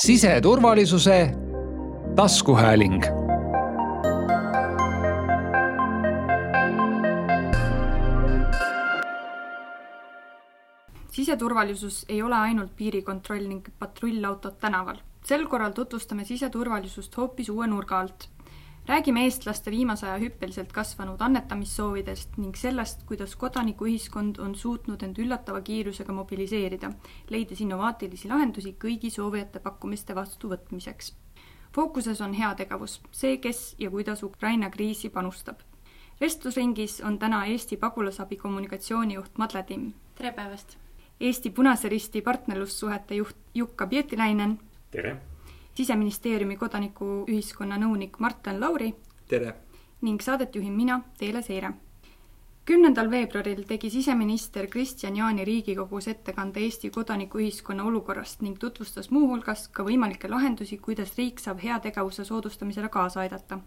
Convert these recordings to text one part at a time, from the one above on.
siseturvalisuse taskuhääling siseturvalisus ei ole ainult piirikontroll ning patrullautod tänaval. sel korral tutvustame siseturvalisust hoopis uue nurga alt. Räägime eestlaste viimase aja hüppeliselt kasvanud annetamissoovidest ning sellest, kuidas kodanikuühiskond on suutnud end üllatava kiirusega mobiliseerida, leides innovaatilisi lahendusi kõigi soovijate pakkumiste vastuvõtmiseks. fookuses on heategevus, see, kes ja kuidas Ukraina kriisi panustab vestlusringis on täna Eesti pagulasabi kommunikatsioonijuht Madle Timm. tere päevast! Eesti Punase Risti partnerlussuhete juht Jukka Pietiläinen. tere! Siseministeeriumi kodanikuühiskonna nõunik Marten Lauri. tere! ning saadet juhin mina, Teele Seire. kümnendal veebruaril tegi siseminister Kristian Jaani Riigikogus ettekande Eesti kodanikuühiskonna olukorrast ning tutvustas muuhulgas ka võimalikke lahendusi, kuidas riik saab heategevuse soodustamisele kaasa aidata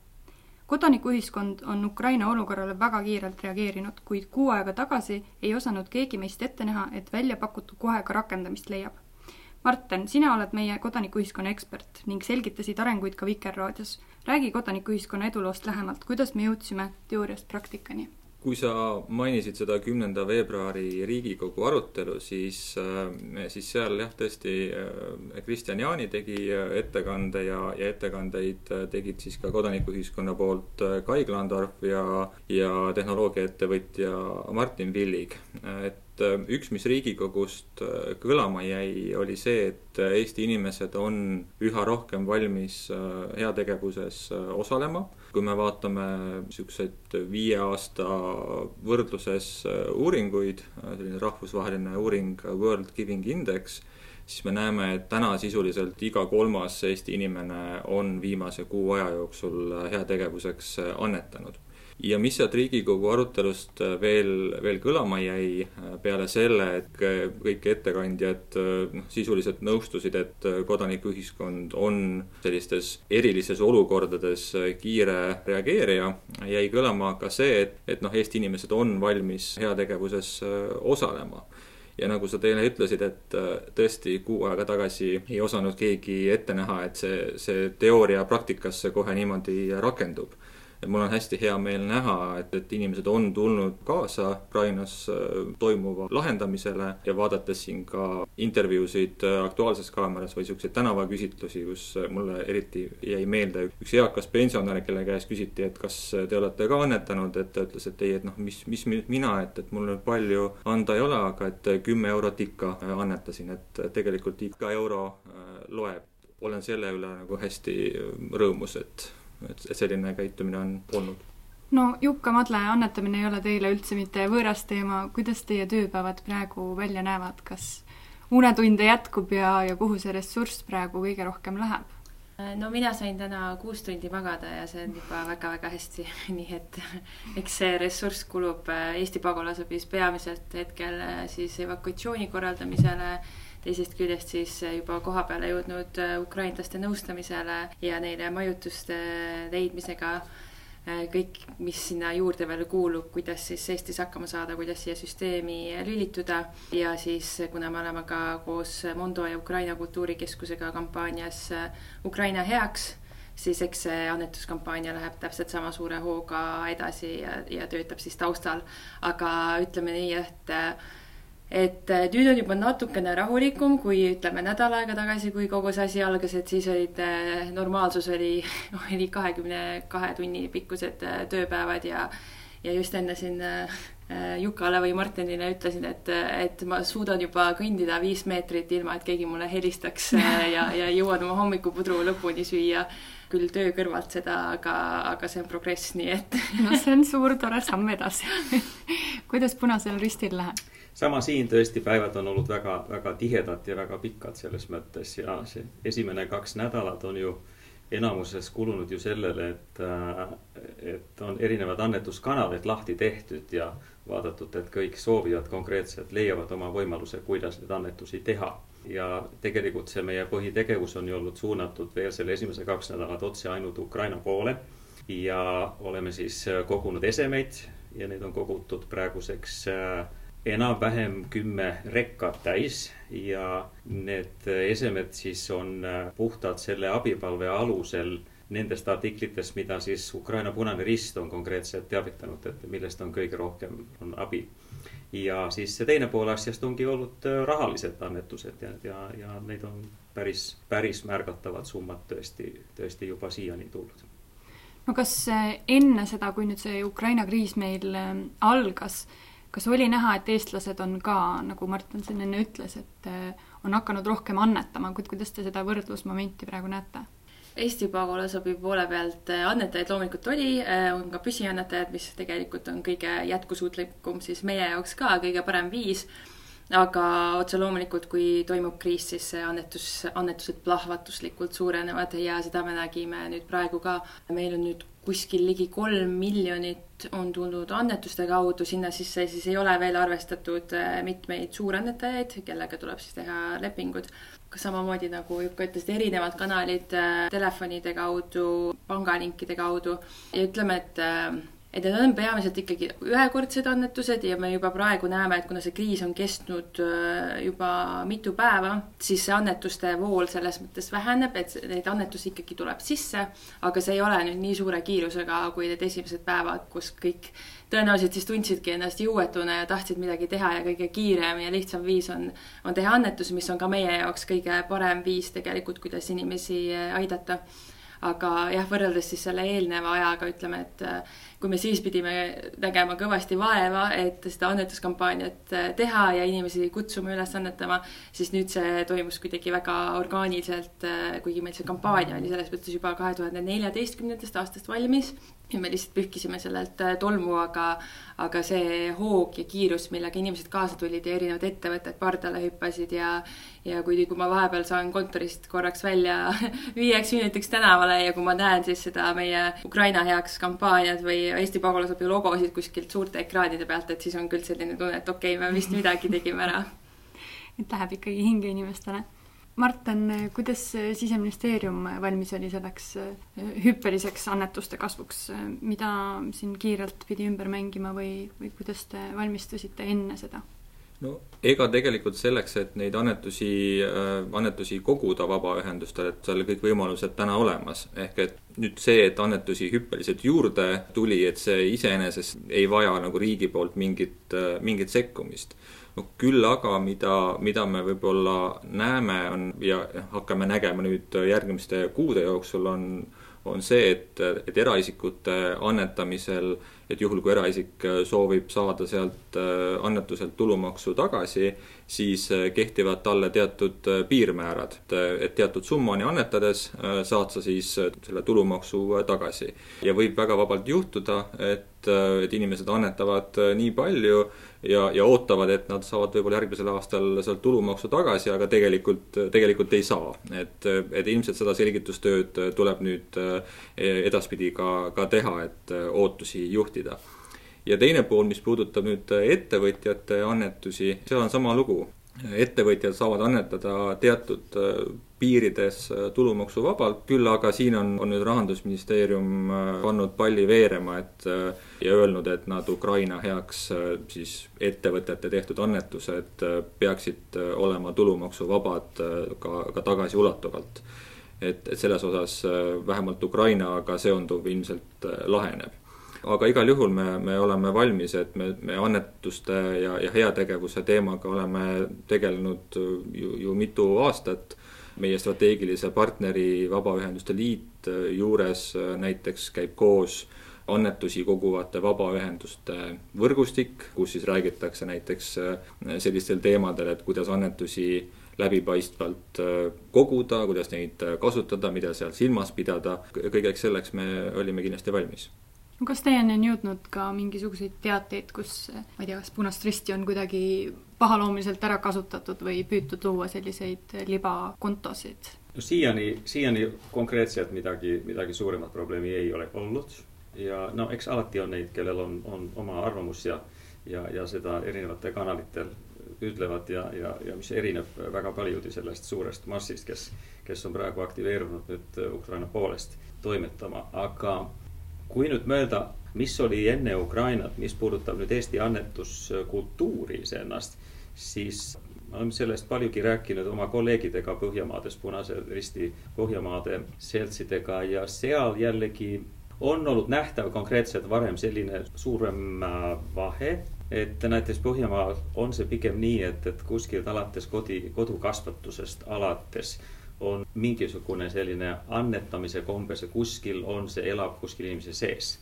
kodanikuühiskond on Ukraina olukorrale väga kiirelt reageerinud, kuid kuu aega tagasi ei osanud keegi meist ette näha, et välja pakutu kohe ka rakendamist leiab. Marten, sina oled meie kodanikuühiskonna ekspert ning selgitasid arenguid ka Vikerraadios. räägi kodanikuühiskonna eduloost lähemalt, kuidas me jõudsime teooriast praktikani kui sa mainisid seda kümnenda veebruari Riigikogu arutelu, siis, äh, siis seal jah, tõesti äh, Kristjan Jaani tegi äh, ettekande ja, ja ettekandeid tegid siis ka kodanikuühiskonna poolt Kai Klandorf ja, ja tehnoloogiaettevõtja Martin Villig. et üks, mis Riigikogust kõlama jäi, oli see, et Eesti inimesed on üha rohkem valmis heategevuses osalema. Kui me vaatame niisuguseid viie aasta võrdluses äh, uuringuid, äh, selline rahvusvaheline uuring World Giving Index, siis me näeme, et täna sisuliselt iga kolmas Eesti inimene on viimase kuu aja jooksul heategevuseks annetanud ja mis sealt Riigikogu arutelust äh, veel, veel kõlama jäi äh, peale selle, et kõik ettekandjad äh, noh, sisuliselt nõustusid, et kodanikuühiskond on sellistes erilistes olukordades kiire reageerija, jäi kõlama ka see, et, et noh, Eesti inimesed on valmis heategevuses osalema. Ja nagu sa teile ütlesid, et tõesti kuu aega tagasi ei osanud keegi ette näha, et see, see teooria praktikasse kohe niimoodi rakendub et mul on hästi hea meel näha, et, et inimesed on tulnud kaasa Ukrainas äh, toimuva lahendamisele ja vaadates siin ka intervjuusid äh, Aktuaalses Kaameras või niisuguseid tänavaküsitlusi, kus äh, mulle eriti jäi meelde üks eakas pensionär, kelle käest küsiti, et kas te olete ka annetanud, et ta ütles, et ei, et noh, mis, mis mina, et, et mul nüüd palju anda ei ole, aga et kümme eurot ikka annetasin, et tegelikult iga euro loeb. olen selle üle nagu hästi rõõmus, et et selline käitumine on olnud. No Jukka Madle annetamine ei ole teile üldse mitte võõras teema, kuidas teie tööpäevad praegu välja näevad, kas unetunde jätkub ja, ja kuhu see ressurss praegu kõige rohkem läheb? no mina sain täna kuus tundi magada ja see on juba väga-väga hästi, nii et eks see ressurss kulub äh, Eesti pagulasabis peamiselt hetkel äh, siis evakuatsiooni korraldamisele teisest küljest siis juba koha peale jõudnud äh, ukrainlaste nõustamisele ja neile majutuste leidmisega äh, kõik, mis sinna juurde veel kuulub, kuidas siis Eestis hakkama saada, kuidas siia süsteemi lülituda ja siis, kuna me oleme ka koos Mondo ja Ukraina Kultuurikeskusega kampaanias Ukraina heaks, siis eks see annetuskampaania läheb täpselt sama suure hooga edasi ja, ja töötab siis taustal. aga ütleme nii, et et äh, nüüd on juba natukene rahulikum, kui ütleme nädal aega tagasi, kui kogu see asi algas, et siis olid, äh, normaalsus oli, oli kahekümne kahe tunni pikkused äh, tööpäevad ja, ja just enne siin Jukale või Martinile ütlesin, et, et ma suudan juba kõndida viis meetrit ilma, et keegi mulle helistaks ja, ja jõuan oma hommikupudru lõpuni süüa küll töö kõrvalt seda, aga, aga see on progress, nii et. no see on suur tore samm edasi kuidas Punasel Ristil läheb? Sama siin tõesti päevad on olnud väga, väga tihedad ja väga pikad selles mõttes ja see esimene kaks nädalat on ju enamuses kulunud ju sellele, et, et on erinevad annetuskanalid lahti tehtud ja vaadatud, et kõik soovijad konkreetselt leiavad oma võimaluse, kuidas neid annetusi teha. ja tegelikult see meie põhitegevus on ju olnud suunatud veel selle esimese kaks nädalat otse ainult Ukraina poole ja oleme siis kogunud esemeid ja neid on kogutud praeguseks äh, enam-vähem kümme rekkat täis ja need esemed siis on puhtalt selle abipalve alusel nendest artiklitest, mida siis Ukraina Punane Rist on konkreetselt teavitanud, et millest on kõige rohkem, on abi. ja siis see teine pool asjast ongi olnud rahalised annetused ja, ja, ja neid on päris, päris märgatavad summad tõesti, tõesti juba siiani tulnud no kas enne seda, kui nüüd see Ukraina kriis meil algas, kas oli näha, et eestlased on ka, nagu Martin siin enne ütles, et äh, on hakanud rohkem annetama, kuidas te seda võrdlusmomenti praegu näete? Eesti pagulasabi poole pealt äh, annetajaid loomulikult oli, äh, on ka püsiannetajad, mis tegelikult on kõige jätkusuutlikum siis meie jaoks ka, kõige parem viis aga otse loomulikult, kui toimub kriis, siis see annetus, annetused plahvatuslikult suurenevad ja seda me nägime nüüd praegu ka. meil on nüüd kuskil ligi kolm miljonit on tulnud annetuste kaudu, sinna sisse siis ei ole veel arvestatud äh, mitmeid suurannetajaid, kellega tuleb siis teha lepingud. samamoodi nagu Jukka ütles, erinevad kanalid äh, telefonide kaudu, pangalinkide kaudu ja ütleme, et äh, et need on peamiselt ikkagi ühekordsed annetused ja me juba praegu näeme, et kuna see kriis on kestnud äh, juba mitu päeva, siis see annetuste vool selles mõttes väheneb, et neid annetusi ikkagi tuleb sisse, aga see ei ole nüüd nii suure kiirusega kui need esimesed päevad, kus kõik tõenäoliselt siis tundsidki ennast jõuetuna ja tahtsid midagi teha ja kõige kiirem ja lihtsam viis on, on teha annetusi, mis on ka meie jaoks kõige parem viis tegelikult, kuidas inimesi aidata. Aga jah, võrreldes siis selle eelneva ajaga ütleme, et äh, kui me siis pidime nägema kõvasti vaeva, et seda annetuskampaaniat äh, teha ja inimesi kutsuma üles annetama, siis nüüd see toimus kuidagi väga orgaaniliselt, äh, kuigi meil see kampaania oli selles mõttes juba kahe tuhande neljateistkümnendast aastast valmis ja me lihtsalt pühkisime sellelt äh, tolmu, aga, aga see hoog ja kiirus, millega inimesed kaasa tulid ja erinevad ettevõtted pardale hüppasid ja, ja kui, kui ma vahepeal saan kontorist korraks välja viieks minutiks tänavale ja kui ma näen siis seda meie Ukraina heaks kampaaniat või Eesti pagulasabi logosid kuskilt suurte ekraanide pealt, et siis on küll selline tunne, et okei okay,, me vist midagi tegime ära. et läheb ikkagi hinge inimestele Marten, kuidas Siseministeerium valmis oli selleks äh, hüppeliseks annetuste kasvuks, mida siin kiirelt pidi ümber mängima või, või kuidas te valmistusite enne seda? No ega tegelikult selleks, et neid annetusi äh,, annetusi koguda vabaühendustele, et seal kõik võimalused täna olemas. ehk et nüüd see, et annetusi hüppeliselt juurde tuli, et see iseenesest ei vaja nagu riigi poolt mingit äh,, mingit sekkumist no küll aga, mida, mida me võib-olla näeme, on ja hakkame nägema nüüd järgmiste kuude jooksul, on, on see, et, et eraisikute annetamisel, et juhul, kui eraisik soovib saada sealt äh, annetuselt tulumaksu tagasi, siis äh, kehtivad talle teatud äh, piirmäärad. et teatud summani annetades saad sa siis selle tulumaksu tagasi. ja võib väga vabalt juhtuda, et, et inimesed annetavad nii palju, ja, ja ootavad, et nad saavad võib-olla järgmisel aastal sealt tulumaksu tagasi, aga tegelikult, tegelikult ei saa. et, et ilmselt seda selgitustööd tuleb nüüd eh, edaspidi ka, ka teha, et ootusi juhtida. Ja teine pool, mis puudutab nüüd ettevõtjate annetusi, seal on sama lugu. ettevõtjad saavad annetada teatud eh, piirides äh, tulumaksuvabalt, küll aga siin on, on nüüd Rahandusministeerium äh, pannud palli veerema, et äh, ja öelnud, et nad Ukraina heaks siis ettevõtete tehtud annetused peaksid olema tulumaksuvabad ka, ka tagasiulatuvalt. et, et selles osas vähemalt Ukrainaga seonduv ilmselt laheneb aga igal juhul me, me oleme valmis, et me, me annetuste ja, ja heategevuse teemaga oleme tegelenud ju, ju mitu aastat. Meie strateegilise partneri Vabaühenduste Liit äh, juures äh, näiteks käib koos annetusi koguvate vabaühenduste võrgustik, kus siis räägitakse näiteks äh, sellistel teemadel, et kuidas annetusi läbipaistvalt koguda, kuidas neid kasutada, mida seal silmas pidada, kõigeks selleks me olime kindlasti valmis kas teieni on jõudnud ka mingisuguseid teateid, kus ma ei tea, kas Punast Risti on kuidagi pahaloomuliselt ära kasutatud või püütud luua selliseid libakontosid? no siiani, siiani konkreetselt midagi, midagi suuremat probleemi ei ole olnud ja no eks alati on neid, kellel on, on oma arvamus ja, ja, ja seda erinevatel kanalitel ütlevad ja, ja, ja mis erineb väga paljude sellest suurest massist, kes, kes on praegu aktiveerunud nüüd Ukraina poolest toimetama, aga kui nüüd mõelda mis oli enne Ukrainat, mis puudutab nüüd Eesti annetuskultuuri iseennast, siis me oleme sellest paljugi rääkinud oma kolleegidega Põhjamaades, Punase Risti Põhjamaade seltsidega ja seal jällegi on olnud nähtav konkreetselt varem selline suurem äh, vahe, et näiteks Põhjamaal on see pigem nii, et, et kuskilt alates kodi, kodukasvatusest alates on mingisugune selline annetamise kombe, see kuskil on, see elab kuskil inimese sees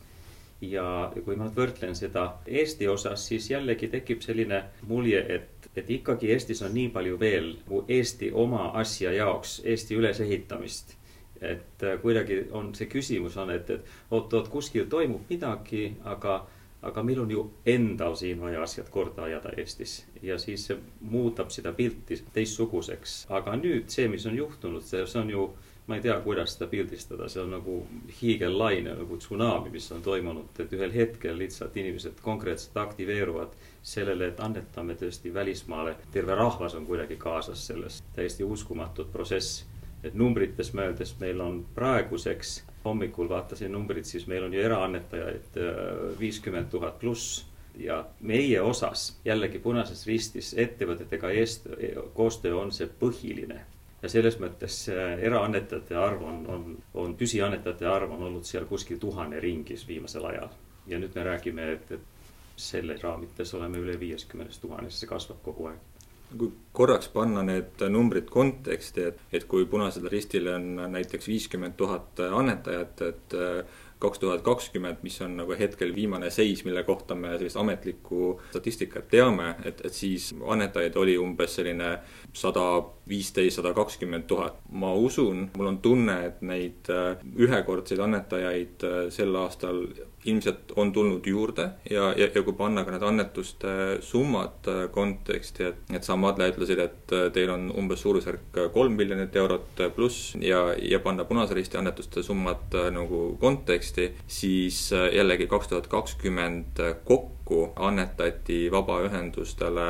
ja kui ma nüüd võrdlen seda Eesti osas, siis jällegi tekib selline mulje, et, et ikkagi Eestis on nii palju veel Eesti oma asja jaoks, Eesti ülesehitamist. et kuidagi on see küsimus on, et, et oot-oot, kuskil toimub midagi, aga, aga meil on ju endal siin vaja asjad korda ajada Eestis ja siis see muudab seda pilti teistsuguseks. aga nüüd see, mis on juhtunud, see, see on ju ma ei tea, kuidas seda pildistada, see on nagu hiigellaine nagu tsunami, mis on toimunud, et ühel hetkel lihtsalt inimesed konkreetselt aktiveeruvad sellele, et annetame tõesti välismaale, terve rahvas on kuidagi kaasas selles, täiesti uskumatud protsess. et numbrites mõeldes meil on praeguseks, hommikul vaatasin numbrid, siis meil on ju eraannetajaid äh, viiskümmend tuhat pluss ja meie osas jällegi Punases Ristis ettevõtetega eest, koostöö on see põhiline ja selles mõttes eraannetajate arv on, on, on, püsiannetajate arv on olnud seal kuskil tuhane ringis viimasel ajal. ja nüüd me räägime, et, et selle raamides oleme üle viieskümnest tuhandest, see kasvab kogu aeg kui korraks panna need numbrid konteksti, et, et kui Punasel Ristil on näiteks viiskümmend tuhat annetajat, et kaks tuhat kakskümmend, mis on nagu hetkel viimane seis, mille kohta me sellist ametlikku statistikat teame, et, et siis annetajaid oli umbes selline sada viisteist, sada kakskümmend tuhat. ma usun, mul on tunne, et neid äh, ühekordseid annetajaid äh, sel aastal ilmselt on tulnud juurde ja, ja, ja kui panna ka need annetuste summad äh, konteksti, et, et sa, Madle, ütlesid, et teil on umbes suurusjärk kolm miljonit eurot pluss ja, ja panna Punase Risti annetuste summad nagu konteksti, siis jällegi kaks tuhat kakskümmend kokku annetati vabaühendustele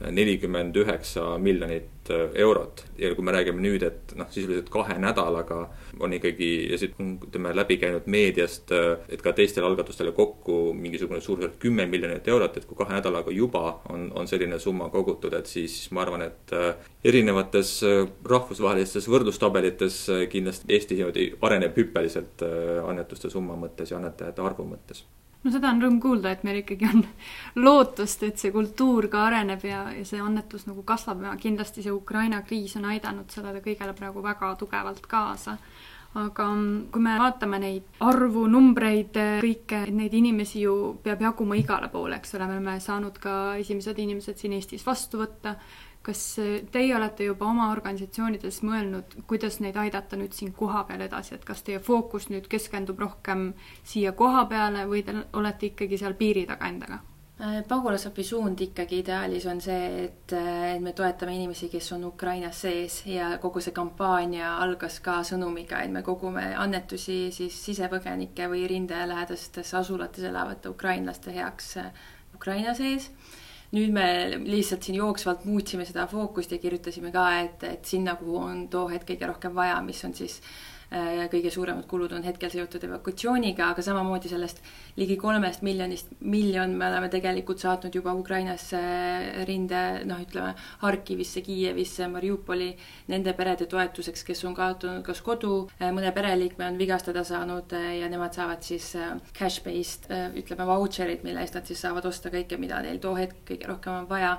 nelikümmend üheksa miljonit äh, eurot. ja kui me räägime nüüd, et noh, sisuliselt kahe nädalaga on ikkagi ja siit ütleme, läbi käinud meediast, äh, et ka teistele algatustele kokku mingisugune suurusjärk kümme miljonit eurot, et kui kahe nädalaga juba on, on selline summa kogutud, et siis ma arvan, et äh, erinevates rahvusvahelistes võrdlustabelites kindlasti Eesti areneb hüppeliselt annetuste summa mõttes ja annetajate arvu mõttes no seda on rõõm kuulda, et meil ikkagi on lootust, et see kultuur ka areneb ja, ja see annetus nagu kasvab. Ja kindlasti see Ukraina kriis on aidanud sellele kõigele praegu väga tugevalt kaasa. aga kui me vaatame neid arvu, numbreid, kõike, neid inimesi ju peab jaguma igale poole, eks ole, me oleme saanud ka esimesed inimesed siin Eestis vastu võtta kas teie olete juba oma organisatsioonides mõelnud, kuidas neid aidata nüüd siin kohapeal edasi, et kas teie fookus nüüd keskendub rohkem siia koha peale või te olete ikkagi seal piiri taga endaga? Äh, pagulasabi suund ikkagi ideaalis on see, et, äh, et me toetame inimesi, kes on Ukrainas sees ja kogu see kampaania algas ka sõnumiga, et me kogume annetusi siis sisepõgenike või rindelähedastes asulates elavate ukrainlaste heaks äh, Ukraina sees nüüd me lihtsalt siin jooksvalt muutsime seda fookust ja kirjutasime ka, et, et sinna, kuhu on too hetk kõige rohkem vaja, mis on siis Äh, kõige suuremad kulud on hetkel seotud evakuatsiooniga, aga samamoodi sellest ligi kolmest miljonist, miljon me oleme tegelikult saatnud juba Ukrainasse rinde, noh, ütleme Harkivisse, Kiievisse, Mariupoli, nende perede toetuseks, kes on kaotanud kas kodu, äh, mõne pereliikme on vigastada saanud äh, ja nemad saavad siis cash-based, ütleme, vautšerid, mille eest nad siis saavad osta kõike, mida neil too hetk kõige rohkem on vaja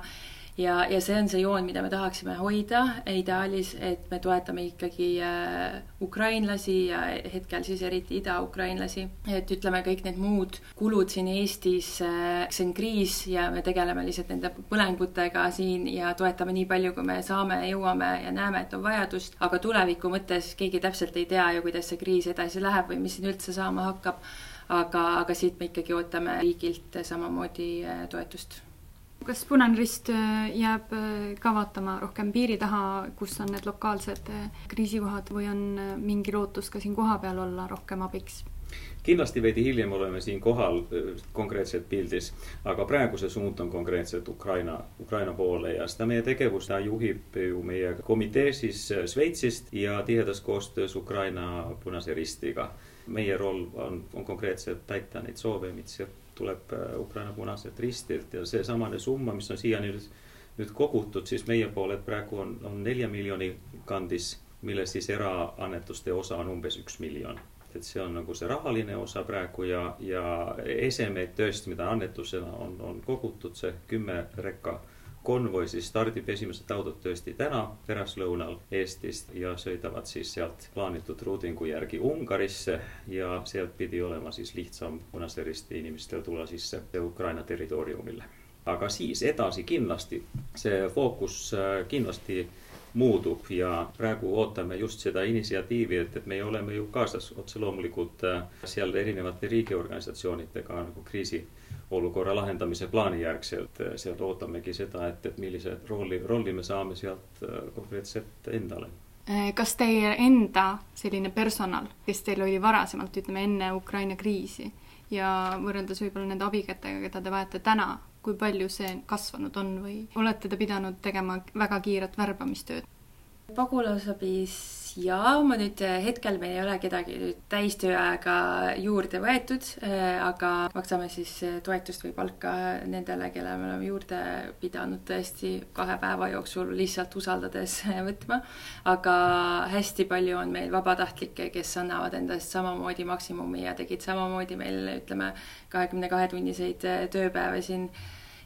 ja, ja see on see joon, mida me tahaksime hoida ideaalis, et me toetame ikkagi äh, ukrainlasi ja hetkel siis eriti idaukrainlasi. et ütleme, kõik need muud kulud siin Eestis äh,, see on kriis ja me tegeleme lihtsalt nende põlengutega siin ja toetame nii palju, kui me saame, jõuame ja näeme, et on vajadust, aga tuleviku mõttes keegi täpselt ei tea ju, kuidas see kriis edasi läheb või mis siin üldse saama hakkab. aga, aga siit me ikkagi ootame riigilt samamoodi äh, toetust kas Punane Rist äh, jääb äh, ka vaatama rohkem piiri taha, kus on need lokaalsed äh, kriisikohad või on mingi lootus ka siin kohapeal olla rohkem abiks? kindlasti veidi hiljem oleme siin kohal konkreetselt pildis, aga praegu see suund on konkreetselt Ukraina, Ukraina poole ja seda meie tegevust juhib ju meie komitee siis Šveitsist ja tihedas koostöös Ukraina Punase Ristiga meie roll on, on konkreetselt täita neid soove, mis tuleb Ukraina Punaselt Ristilt ja seesamane summa, mis on siiani nüüd, nüüd kogutud, siis meie poolelt praegu on, on nelja miljoni kandis, milles siis eraannetuste osa on umbes üks miljon. Et see on nagu see rahaline osa praegu ja, ja esemeid tõesti, mida annetusena on, on kogutud, see kümme rekka konvoi siis stardib esimesed autod tõesti täna pärastlõunal Eestist ja sõidavad siis sealt plaanitud ruudingu järgi Ungarisse ja sealt pidi olema siis lihtsam Punase Risti inimestel tulla sisse Ukraina territooriumile. aga siis edasi kindlasti see fookus äh, kindlasti muutub ja praegu ootame just seda initsiatiivi, et, et me oleme ju kaasas otse loomulikult äh, seal erinevate riigiorganisatsioonidega nagu kriisiolukorra lahendamise plaani järgselt, sealt ootamegi seda, et, et millise rooli, rolli me saame sealt äh, konkreetselt endale äh, kas teie enda selline personal, kes teil oli varasemalt, ütleme enne Ukraina kriisi ja võrreldes võib-olla nende abikätega, keda te vajate täna, kui palju see kasvanud on või olete te pidanud tegema väga kiiret värbamistööd? pagulasabis jaa, ma nüüd eh, hetkel meil ei ole kedagi nüüd täistööajaga juurde võetud, eh, aga maksame siis eh, toetust või palka nendele, kelle me oleme juurde pidanud tõesti kahe päeva jooksul lihtsalt usaldades võtma. aga hästi palju on meil vabatahtlikke, kes annavad endast samamoodi maksimumi ja tegid samamoodi meil ütleme, kahekümne kahe tunniseid tööpäevi siin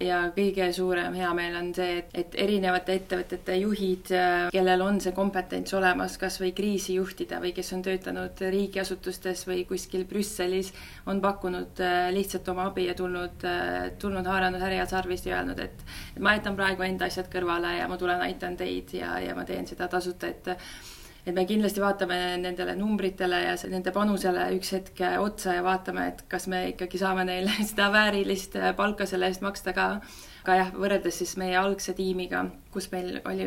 ja kõige suurem heameel on see, et, et erinevate ettevõtete juhid, äh, kellel on see kompetents olemas, kas või kriisi juhtida või kes on töötanud riigiasutustes või kuskil Brüsselis, on pakkunud äh, lihtsalt oma abi ja tulnud, äh, tulnud haaranud härjal sarvist ja öelnud, et ma jätan praegu enda asjad kõrvale ja ma tulen aitan teid ja, ja ma teen seda tasuta, et et me kindlasti vaatame nendele numbritele ja nende panusele üks hetk otsa ja vaatame, et kas me ikkagi saame neile seda väärilist palka selle eest maksta ka. aga jah, võrreldes siis meie algse tiimiga, kus meil oli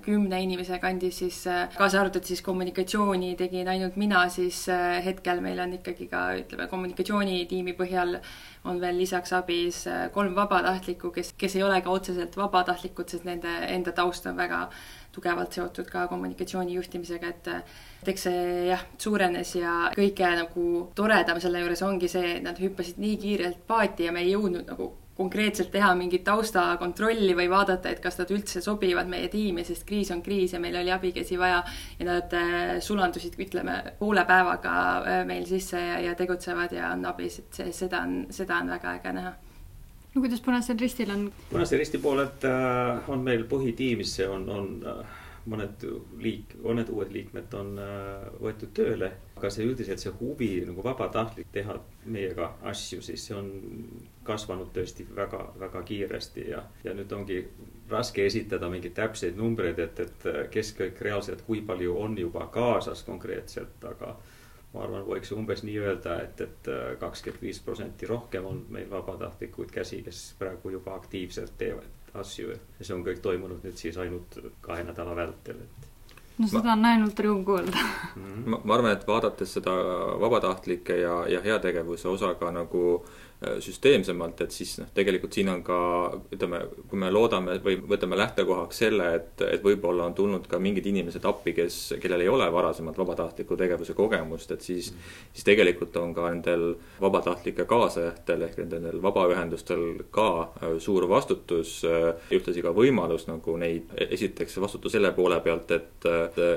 kümne inimese kandis, siis kaasa arvatud siis kommunikatsiooni tegin ainult mina, siis hetkel meil on ikkagi ka ütleme kommunikatsioonitiimi põhjal on veel lisaks abis kolm vabatahtlikku, kes, kes ei ole ka otseselt vabatahtlikud, sest nende enda taust on väga tugevalt seotud ka kommunikatsiooni juhtimisega, et eks see jah, suurenes ja kõige nagu toredam selle juures ongi see, et nad hüppasid nii kiirelt paati ja me ei jõudnud nagu konkreetselt teha mingit taustakontrolli või vaadata, et kas nad üldse sobivad meie tiimi, sest kriis on kriis ja meil oli abikäsi vaja ja nad äh, sulandusid, ütleme, poole päevaga äh, meil sisse ja, ja tegutsevad ja on abis, et see, seda on, seda on väga äge näha no kuidas Punasel Ristil on? Punase Risti poolelt äh, on meil põhitiimis, see on, on äh, mõned liik-, mõned uued liikmed on äh, võetud tööle, aga see üldiselt see huvi nagu vabatahtlik teha meiega asju, siis see on kasvanud tõesti väga, väga kiiresti ja, ja nüüd ongi raske esitada mingeid täpseid numbreid, et, et kes kõik reaalselt, kui palju on juba kaasas konkreetselt, aga ma arvan, võiks umbes nii öelda, et, et äh, kakskümmend viis protsenti rohkem on meil vabatahtlikuid käsi, kes praegu juba aktiivselt teevad asju ja see on kõik toimunud nüüd siis ainult kahe nädala vältel, et no seda ma, on ainult rõõm kuulda. -hmm. ma, ma arvan, et vaadates seda vabatahtlike ja, ja heategevuse osa ka nagu Äh, süsteemsemalt, et siis noh, tegelikult siin on ka ütleme, kui me loodame või võtame lähtekohaks selle, et, et võib-olla on tulnud ka mingid inimesed appi, kes, kellel ei ole varasemalt vabatahtliku tegevuse kogemust, et siis mm, -hmm. siis tegelikult on ka nendel vabatahtlike kaasajatel ehk nendel vabaühendustel ka äh, suur vastutus, äh, ühtlasi ka võimalus nagu neid, esiteks vastutus selle poole pealt, et,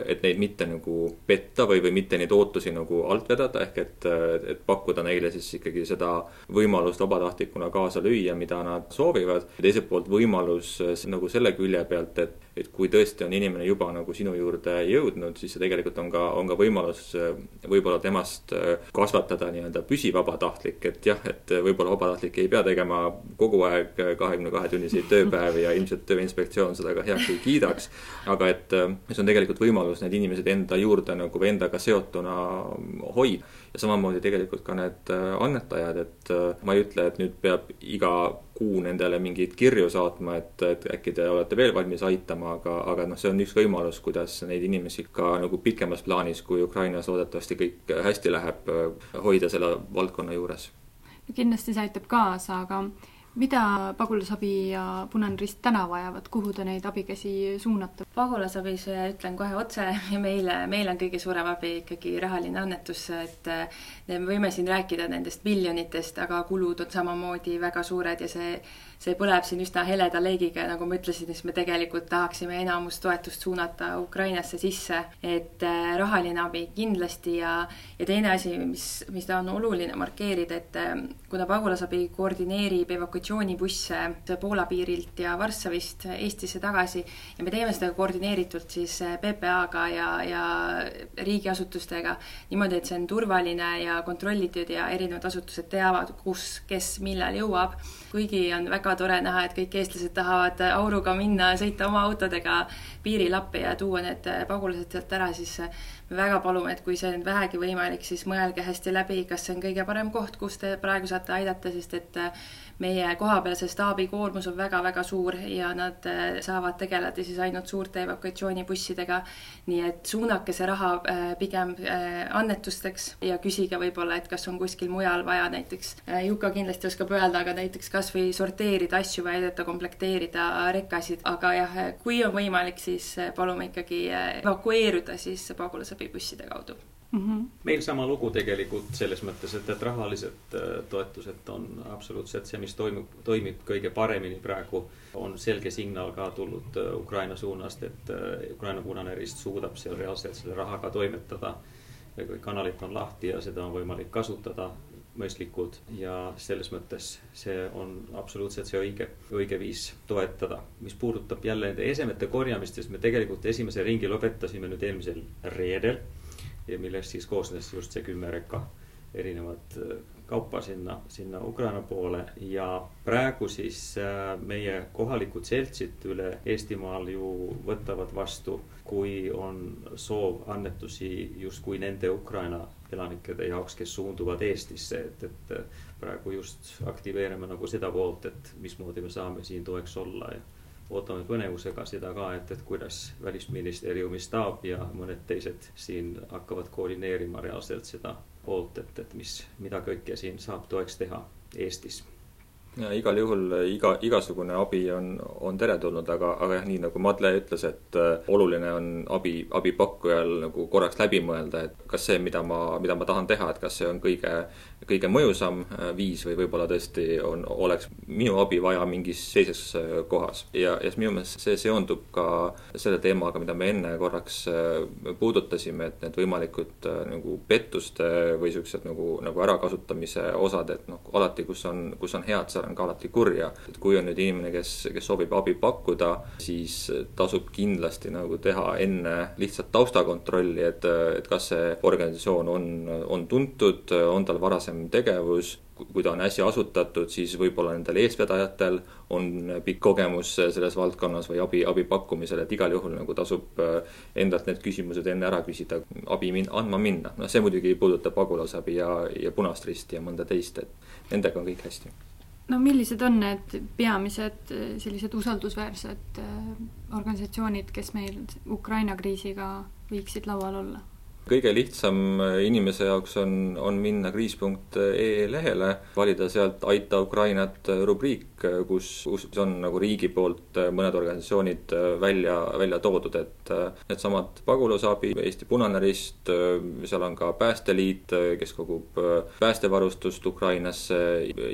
et neid mitte nagu petta või, või mitte neid ootusi nagu alt vedada, ehk et, et pakkuda neile siis ikkagi seda võimalust võimalust vabatahtlikuna kaasa lüüa, mida nad soovivad. teiselt poolt võimalus äh, nagu selle külje pealt, et, et kui tõesti on inimene juba nagu sinu juurde jõudnud, siis see tegelikult on ka, on ka võimalus äh, võib-olla temast äh, kasvatada nii-öelda püsivabatahtlik, et jah, et võib-olla vabatahtlik ei pea tegema kogu aeg kahekümne kahe tunniseid tööpäevi ja ilmselt Tööinspektsioon seda ka heaks ei kiidaks. aga et see on tegelikult võimalus need inimesed enda juurde nagu või endaga seotuna hoida ja samamoodi tegelikult ka need annetajad, et ma ei ütle, et nüüd peab iga kuu nendele mingeid kirju saatma, et, et äkki te olete veel valmis aitama, aga, aga noh, see on üks võimalus, kuidas neid inimesi ka nagu pikemas plaanis, kui Ukrainas loodetavasti kõik hästi läheb, hoida selle valdkonna juures. kindlasti see aitab kaasa, aga mida Pagulasabi ja Punane Rist täna vajavad, kuhu te neid abikäsi suunate? pagulasabis ütlen kohe otse, meile, meil on kõige suurem abi ikkagi rahaline annetus, et me võime siin rääkida nendest miljonitest, aga kulud on samamoodi väga suured ja see see põleb siin üsna heleda leegiga ja nagu ma ütlesin, siis me tegelikult tahaksime enamus toetust suunata Ukrainasse sisse, et äh, rahaline abi kindlasti ja, ja teine asi, mis, mis on oluline markeerida, et äh, kuna pagulasabi koordineerib evakuatsioonibusse Poola piirilt ja Varssavist Eestisse tagasi ja me teeme seda koordineeritult siis äh, PPA-ga ja, ja riigiasutustega niimoodi, et see on turvaline ja kontrollitud ja erinevad asutused teavad, kus, kes, millal jõuab. kuigi on väga väga tore näha, et kõik eestlased tahavad auruga minna, sõita oma autodega piiril appi ja tuua need pagulased sealt ära, siis me väga palume, et kui see on vähegi võimalik, siis mõelge hästi läbi, kas see on kõige parem koht, kus te praegu saate aidata, sest et meie kohapealse staabi koormus on väga-väga suur ja nad äh, saavad tegeleda siis ainult suurte evakuatsioonibussidega. nii et suunake see raha äh, pigem äh, annetusteks ja küsige võib-olla, et kas on kuskil mujal vaja näiteks, Juka kindlasti oskab öelda, aga näiteks kasvõi sorteerida asju või aidata komplekteerida rekkasid, aga jah, kui on võimalik, siis palume ikkagi evakueeruda siis pagulasabibusside kaudu mm. -hmm. meil sama lugu tegelikult selles mõttes, et, et rahalised äh, toetused on absoluutselt see, mis toimub, toimib kõige paremini praegu. on selge signaal ka tulnud äh, Ukraina suunast, et äh, Ukraina Punane Rist suudab seal reaalselt selle rahaga toimetada. kõik kanalid on lahti ja seda on võimalik kasutada mõistlikud ja selles mõttes see on absoluutselt see õige, õige viis toetada. mis puudutab jälle nende esemete korjamist, siis me tegelikult esimese ringi lõpetasime nüüd eelmisel reedel ja millest siis koosnes just see kümme reka erinevat äh, kaupa sinna, sinna Ukraina poole. Ja praegu siis äh, meie kohalikud seltsid üle Eestimaal ju võtavad vastu, kui on soov annetusi justkui nende Ukraina elanikede jaoks, kes suunduvad Eestisse, et, et äh, praegu just aktiveerime nagu seda poolt, et mismoodi me saame siin toeks olla ja ootame põnevusega seda ka, et, et kuidas Välisministeeriumi staap ja mõned teised siin hakkavad koordineerima reaalselt seda poolt, et, et mis, mida kõike siin saab toeks teha Eestis ja igal juhul iga, igasugune abi on, on teretulnud, aga, aga jah, nii nagu Madle ütles, et äh, oluline on abi, abipakkujal nagu korraks läbi mõelda, et kas see, mida ma, mida ma tahan teha, et kas see on kõige, kõige mõjusam äh, viis või võib-olla tõesti on, oleks minu abi vaja mingis teises äh, kohas. ja, ja minu meelest see seondub ka selle teemaga, mida me enne korraks puudutasime, et need võimalikud nagu pettuste või niisugused nagu, nagu ärakasutamise osad, et noh, alati, kus on, kus on head seal on ka alati kurja. et kui on nüüd inimene, kes, kes soovib abi pakkuda, siis tasub kindlasti nagu teha enne lihtsalt taustakontrolli, et, et kas see organisatsioon on, on tuntud, on tal varasem tegevus kui ta on äsja asutatud, siis võib-olla nendel eestvedajatel on pikk kogemus selles valdkonnas või abi, abi pakkumisel, et igal juhul nagu tasub endalt need küsimused enne ära küsida, abi min-, andma minna. noh, see muidugi puudutab pagulasabi ja, ja Punast Risti ja mõnda teist, et nendega on kõik hästi no millised on need peamised eh, sellised usaldusväärsed eh, organisatsioonid, kes meil Ukraina kriisiga võiksid laual olla? Kõige lihtsam inimese jaoks on, on minna kriis.ee lehele, valida sealt Aita Ukrainat rubriik, kus, kus on nagu riigi poolt mõned organisatsioonid välja, välja toodud, et needsamad pagulasabi, Eesti Punane Rist, seal on ka Päästeliit, kes kogub päästevarustust Ukrainasse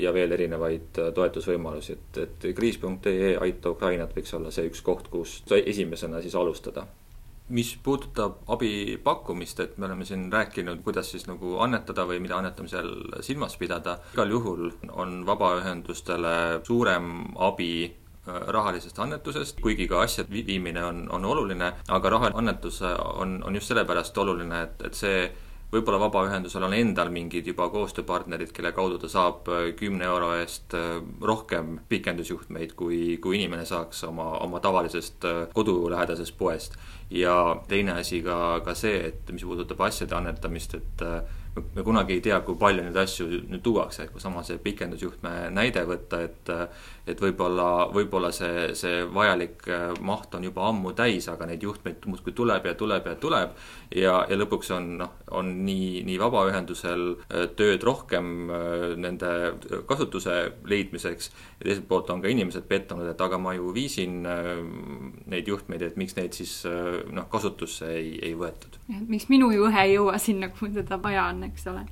ja veel erinevaid toetusvõimalusi, et, et kriis.ee Aita Ukrainat võiks olla see üks koht, kus esimesena siis alustada mis puudutab abi pakkumist, et me oleme siin rääkinud, kuidas siis nagu annetada või mida annetamisel silmas pidada, igal juhul on vabaühendustele suurem abi äh, rahalisest annetusest, kuigi ka asjade viimine on, on oluline, aga rahaannetus on, on just sellepärast oluline, et, et see võib-olla vabaühendusel on endal mingid juba koostööpartnerid, kelle kaudu ta saab äh, kümne euro eest äh, rohkem pikendusjuhtmeid, kui, kui inimene saaks oma, oma tavalisest äh, kodulähedasest poest. ja teine asi ka, ka see, et mis puudutab asjade annetamist, et me kunagi ei tea, kui palju neid asju nüüd tuuakse, kui sama see pikendusjuhtme näide võtta, et et võib-olla, võib-olla see, see vajalik maht on juba ammu täis, aga neid juhtmeid muudkui tuleb ja tuleb ja tuleb ja, ja lõpuks on noh, on nii, nii vabaühendusel tööd rohkem nende kasutuse leidmiseks ja teiselt poolt on ka inimesed pettunud, et aga ma ju viisin neid juhtmeid, et miks neid siis noh, kasutusse ei, ei võetud. miks minu juhe ei jõua sinna, kui teda vaja on, eks ole.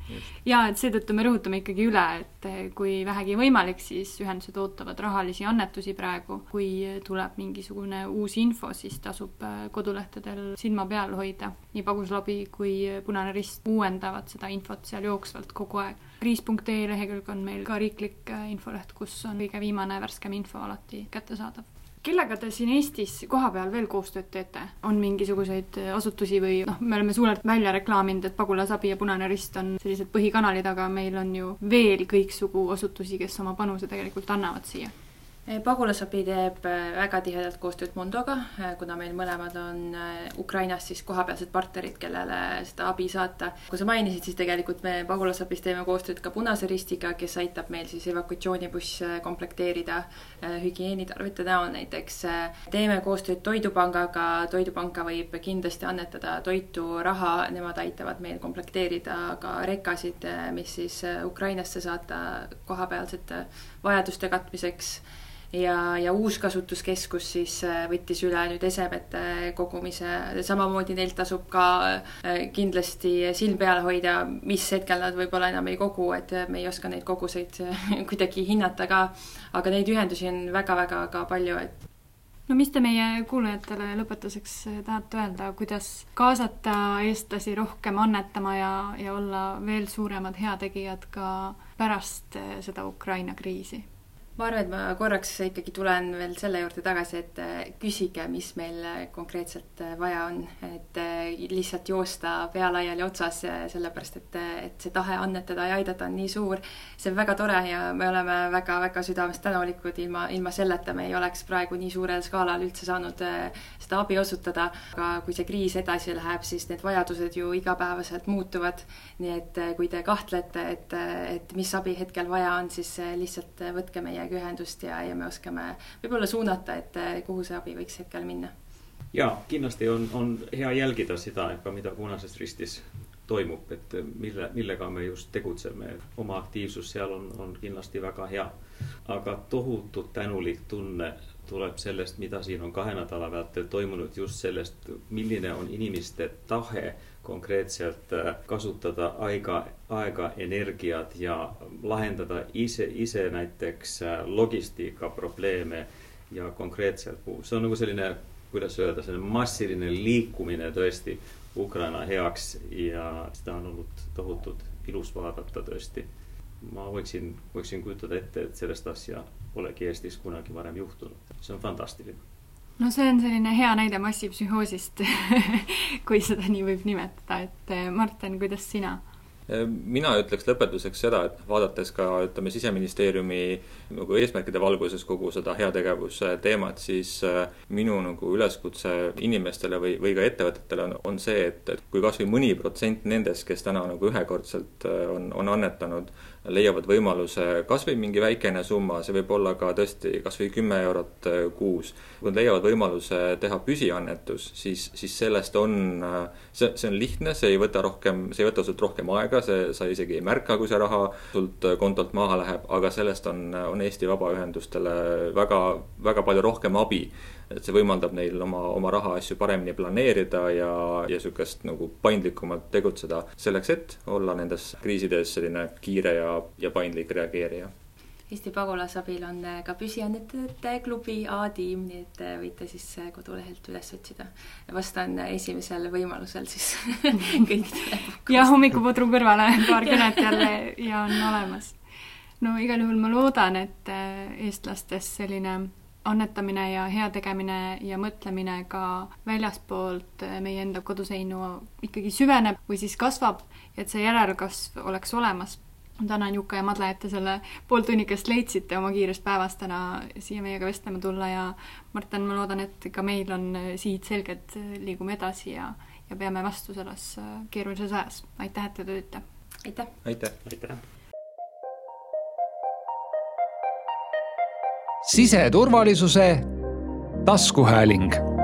ja et seetõttu me rõhutame ikkagi üle, et kui vähegi võimalik, siis ühendused ootavad rahalisi annetusi praegu. kui tuleb mingisugune uus info, siis tasub kodulehtedel silma peal hoida. nii Pagulasabi kui Punane Rist uuendavad seda infot seal jooksvalt kogu aeg. kriis.ee lehekülg on meil ka riiklik infoleht, kus on kõige viimane värskem info alati kättesaadav kellega te siin Eestis kohapeal veel koostööd teete? on mingisuguseid asutusi või noh, me oleme suurelt välja reklaaminud, et Pagulasabi ja Punane Rist on sellised põhikanalid, aga meil on ju veel kõiksugu asutusi, kes oma panuse tegelikult annavad siia pagulasabi teeb väga tihedalt koostööd Mondoga, kuna meil mõlemad on Ukrainas siis kohapealsed partnerid, kellele seda abi saata. kui sa mainisid, siis tegelikult me pagulasabis teeme koostööd ka Punase Ristiga, kes aitab meil siis evakuatsioonibusse komplekteerida hügieenitarvete näol näiteks. teeme koostööd Toidupangaga, Toidupanka võib kindlasti annetada toitu, raha, nemad aitavad meil komplekteerida ka rekasid, mis siis Ukrainasse saata kohapealsete vajaduste katmiseks ja, ja uus kasutuskeskus siis võttis üle nüüd esemete kogumise, samamoodi neilt tasub ka kindlasti silm peal hoida, mis hetkel nad võib-olla enam ei kogu, et me ei oska neid koguseid kuidagi hinnata ka. aga neid ühendusi on väga-väga ka palju, et no mis te meie kuulajatele lõpetuseks tahate öelda, kuidas kaasata eestlasi rohkem annetama ja, ja olla veel suuremad heategijad ka pärast seda Ukraina kriisi? Ma arvan, et ma korraks ikkagi tulen veel selle juurde tagasi, et äh, küsige, mis meil äh, konkreetselt äh, vaja on, et lihtsalt joosta pea laiali otsas, sellepärast et, et see tahe annetada ja aidata on nii suur. see on väga tore ja me oleme väga-väga südamest tänulikud, ilma, ilma selleta me ei oleks praegu nii suurel skaalal üldse saanud seda abi osutada. aga kui see kriis edasi läheb, siis need vajadused ju igapäevaselt muutuvad. nii et kui te kahtlete, et, et mis abi hetkel vaja on, siis lihtsalt võtke meie meiega ühendust ja, ja me oskame võib-olla suunata, et eh, kuhu see abi võiks hetkel minna. ja kindlasti on, on hea jälgida seda ka, mida Punases Ristis toimub, et mille, millega me just tegutseme, oma aktiivsus seal on, on kindlasti väga hea. aga tohutult tänulik tunne tuleb sellest, mida siin on kahe nädala vältel toimunud, just sellest, milline on inimeste tahe konkreetselt äh, kasutada aega, aega, energiat ja lahendada ise, ise näiteks äh, logistikaprobleeme ja konkreetselt, see on nagu selline, kuidas öelda, selline massiline liikumine tõesti Ukraina heaks ja seda on olnud tohutult ilus vaadata tõesti. ma võiksin, võiksin kujutada ette, et sellest asja polegi Eestis kunagi varem juhtunud, see on fantastiline no see on selline hea näide massipsühhoosist kui seda nii võib nimetada, et eh, Martin, kuidas sina? mina ütleks lõpetuseks seda, et vaadates ka ütleme, Siseministeeriumi nagu eesmärkide valguses kogu seda heategevuse teemat, siis eh, minu nagu üleskutse inimestele või, või ka ettevõtetele on, on see, et, et kui kas või mõni protsent nendest, kes täna nagu ühekordselt eh, on, on annetanud, leiavad võimaluse kas või mingi väikene summa, see võib olla ka tõesti kas või kümme eurot äh, kuus. kui nad leiavad võimaluse teha püsiannetus, siis, siis sellest on, äh, see, see on lihtne, see ei võta rohkem, see ei võta sult rohkem aega, see, sa isegi ei märka, kui see raha sult äh, kontolt maha läheb, aga sellest on, on Eesti vabaühendustele väga, väga palju rohkem abi et see võimaldab neil oma, oma rahaasju paremini planeerida ja, ja niisugust nagu paindlikumalt tegutseda selleks, et olla nendes kriisides selline kiire ja, ja paindlik reageerija Eesti Pagulasabil on ka püsiannetajate klubi A-tiim, nii et võite siis kodulehelt üles otsida. vastan esimesel võimalusel siis kõikidele. ja hommikupudru kõrvale paar kõnet jälle ja on olemas. no igal juhul ma loodan, et eestlastes selline annetamine ja heategemine ja mõtlemine ka väljaspoolt meie enda koduseinu ikkagi süveneb või siis kasvab ja et see järelkasv oleks olemas. tänan Juka ja Madle, et te selle pooltunnikest leidsite oma kiirest päevast täna siia meiega vestlema tulla ja Martin, ma loodan, et ka meil on sihid selged, liigume edasi ja, ja peame vastu selles keerulises ajas. aitäh, et te tulite! aitäh! aitäh! aitäh! Siseturvalisuse taskuhääling